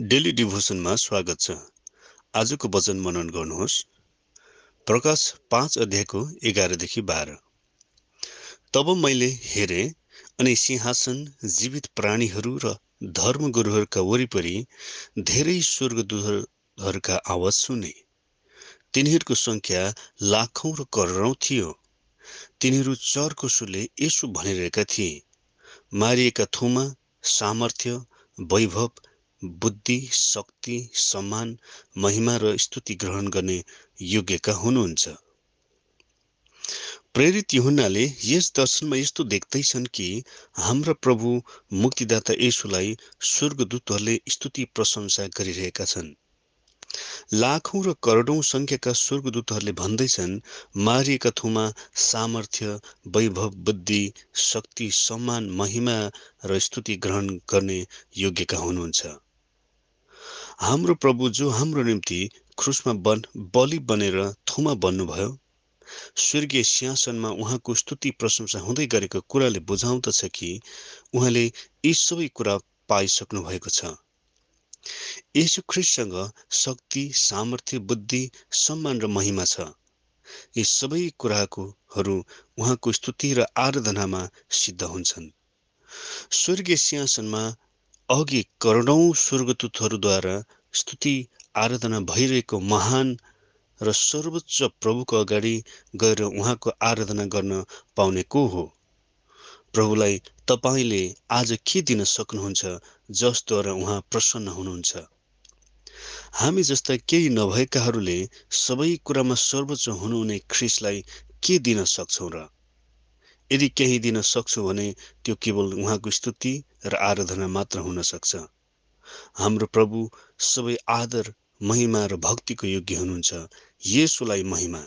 Daily डिभोसनमा स्वागत छ। आजको वचन मनन गर्नुहोस्। प्रकाश पाँच अध्यायको एघारदेखि बाह्र। तब मैले हेरेँ अनि सिंहासन जीवित प्राणीहरू र धर्मगुरुहरूका वरिपरि धेरै स्वर्गदूतहरूका आवाज सुने। तिनीहरूको सङ्ख्या लाखौँ र करोडौँ थियो। तिनीहरू चर्को सुले यसो भनिरहेका थिए। मारिएका थुमा सामर्थ्य वैभव बुद्धि शक्ति सम्मान महिमा र स्तुति ग्रहण गर्ने योग्यका हुनुहुन्छ। प्रेरित युहुनाले यस दर्शनमा यस्तो देख्दैछन् कि हाम्रा प्रभु मुक्तिदाता यसुलाई स्वर्गदूतहरूले स्तुति प्रशंसा गरिरहेका छन्। लाखौँ र करोडौँ सङ्ख्याका स्वर्गदूतहरूले भन्दैछन् मारिएका थुमा सामर्थ्य वैभव बुद्धि शक्ति सम्मान महिमा र स्तुति ग्रहण गर्ने योग्यका हुनुहुन्छ। हाम्रो प्रभु जो हाम्रो निम्ति क्रुसमा बन बलि बनेर थुमा बन्नुभयो स्वर्गीय सिंहासनमा उहाँको स्तुति प्रशंसा हुँदै गरेको कुराले बुझाउँदछ कि उहाँले यी सबै कुरा पाइसक्नु भएको छ। यसु ख्रिस्टसँग शक्ति सामर्थ्य बुद्धि सम्मान र महिमा छ। यी सबै कुराकोहरू उहाँको स्तुति र आराधनामा सिद्ध हुन्छन्। स्वर्गीय सिंहासनमा अघि करोडौँ स्वर्गदूतहरूद्वारा स्तुति आराधना भइरहेको महान र सर्वोच्च प्रभुको अगाडि गएर उहाँको आराधना गर्न पाउने को हो? प्रभुलाई तपाईँले आज के दिन सक्नुहुन्छ जसद्वारा उहाँ प्रसन्न हुनुहुन्छ? हामी जस्ता केही नभएकाहरूले सबै कुरामा सर्वोच्च हुनुहुने ख्रिसलाई के दिन सक्छौँ र यदि केही दिन सक्छौँ भने त्यो केवल उहाँको स्तुति र आराधना मात्र हुन सक्छ। हाम्रो प्रभु सबै आदर महिमा र भक्तिको योग्य हुनुहुन्छ। यसुलाई महिमा।